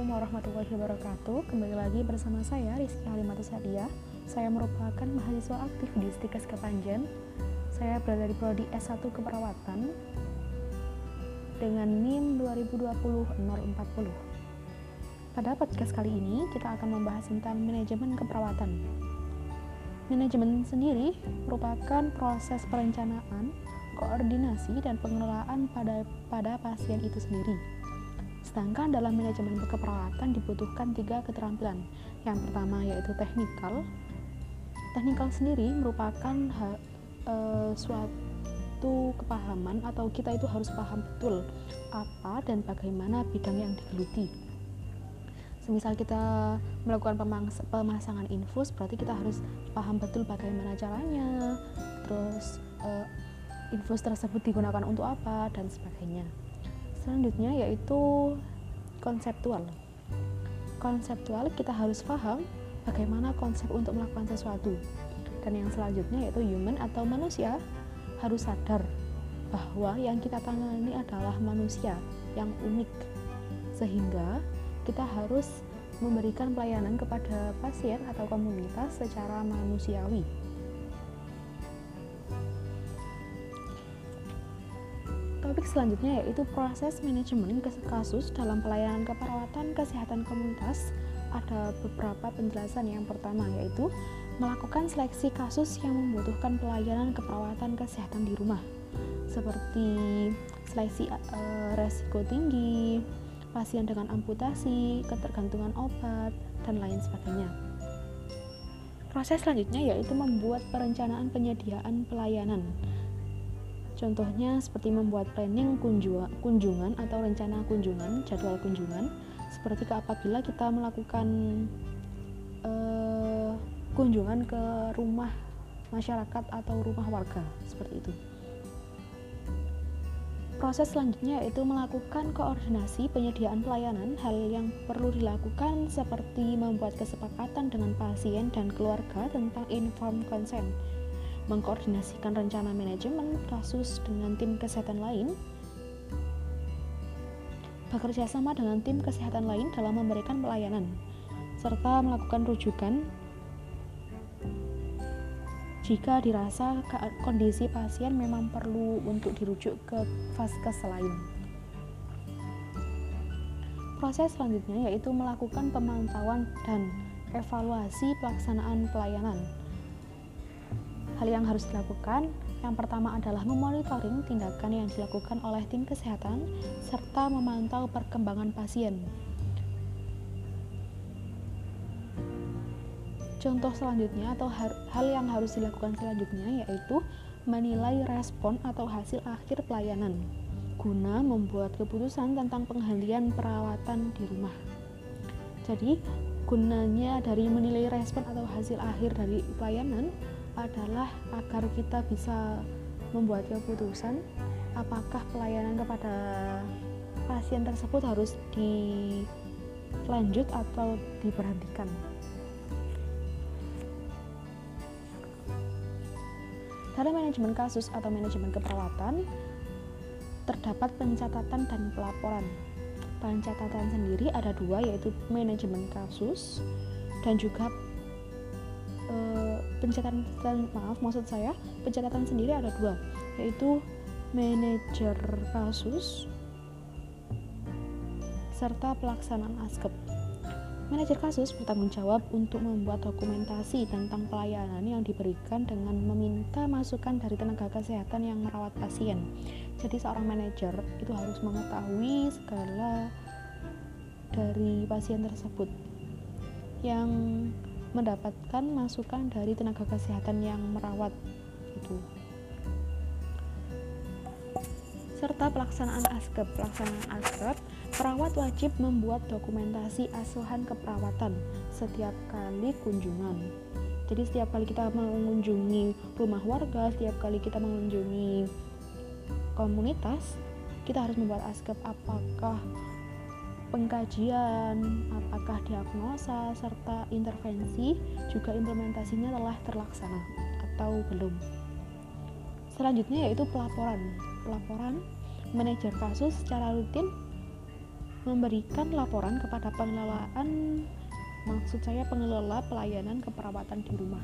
Assalamualaikum warahmatullahi wabarakatuh. Kembali lagi bersama saya Rizky Halimatu Sadia Saya merupakan mahasiswa aktif di Stikes Kepanjen. Saya berada di Prodi S1 Keperawatan Dengan NIM 2020-040 Pada podcast kali ini kita akan membahas tentang manajemen keperawatan. Manajemen sendiri merupakan proses perencanaan, koordinasi, dan pengelolaan pada, pada pasien itu sendiri Sedangkan dalam manajemen keperawatan dibutuhkan tiga keterampilan. Yang pertama yaitu teknikal. Teknikal sendiri merupakan ha, e, suatu kepahaman atau kita itu harus paham betul apa dan bagaimana bidang yang digeluti. Semisal kita melakukan pemasangan infus, berarti kita harus paham betul bagaimana caranya, terus e, infus tersebut digunakan untuk apa dan sebagainya. Selanjutnya yaitu konseptual. Konseptual kita harus paham bagaimana konsep untuk melakukan sesuatu. Dan yang selanjutnya yaitu human atau manusia harus sadar bahwa yang kita tangani adalah manusia yang unik. Sehingga kita harus memberikan pelayanan kepada pasien atau komunitas secara manusiawi. Topik selanjutnya yaitu proses manajemen kasus dalam pelayanan keperawatan kesehatan komunitas. Ada beberapa penjelasan yang pertama yaitu melakukan seleksi kasus yang membutuhkan pelayanan keperawatan kesehatan di rumah seperti seleksi e, resiko tinggi, pasien dengan amputasi, ketergantungan obat, dan lain sebagainya. Proses selanjutnya yaitu membuat perencanaan penyediaan pelayanan Contohnya seperti membuat planning kunjungan atau rencana kunjungan, jadwal kunjungan, seperti apabila kita melakukan uh, kunjungan ke rumah masyarakat atau rumah warga, seperti itu. Proses selanjutnya yaitu melakukan koordinasi penyediaan pelayanan. Hal yang perlu dilakukan seperti membuat kesepakatan dengan pasien dan keluarga tentang informed consent mengkoordinasikan rencana manajemen kasus dengan tim kesehatan lain, bekerja sama dengan tim kesehatan lain dalam memberikan pelayanan, serta melakukan rujukan jika dirasa kondisi pasien memang perlu untuk dirujuk ke vaskes lain. Proses selanjutnya yaitu melakukan pemantauan dan evaluasi pelaksanaan pelayanan Hal yang harus dilakukan yang pertama adalah memonitoring tindakan yang dilakukan oleh tim kesehatan serta memantau perkembangan pasien. Contoh selanjutnya atau hal yang harus dilakukan selanjutnya yaitu menilai respon atau hasil akhir pelayanan guna membuat keputusan tentang penghentian perawatan di rumah. Jadi, gunanya dari menilai respon atau hasil akhir dari pelayanan adalah agar kita bisa membuat keputusan apakah pelayanan kepada pasien tersebut harus dilanjut atau diberhentikan. Dalam manajemen kasus atau manajemen keperawatan, terdapat pencatatan dan pelaporan. Pencatatan sendiri ada dua, yaitu manajemen kasus dan juga pencatatan maaf maksud saya pencatatan sendiri ada dua yaitu manajer kasus serta pelaksanaan askep Manajer kasus bertanggung jawab untuk membuat dokumentasi tentang pelayanan yang diberikan dengan meminta masukan dari tenaga kesehatan yang merawat pasien. Jadi seorang manajer itu harus mengetahui segala dari pasien tersebut yang mendapatkan masukan dari tenaga kesehatan yang merawat itu serta pelaksanaan askep. Pelaksanaan askep perawat wajib membuat dokumentasi asuhan keperawatan setiap kali kunjungan. Jadi setiap kali kita mengunjungi rumah warga setiap kali kita mengunjungi komunitas kita harus membuat askep apakah pengkajian, apakah diagnosa, serta intervensi juga implementasinya telah terlaksana atau belum. Selanjutnya yaitu pelaporan. Pelaporan manajer kasus secara rutin memberikan laporan kepada pengelolaan maksud saya pengelola pelayanan keperawatan di rumah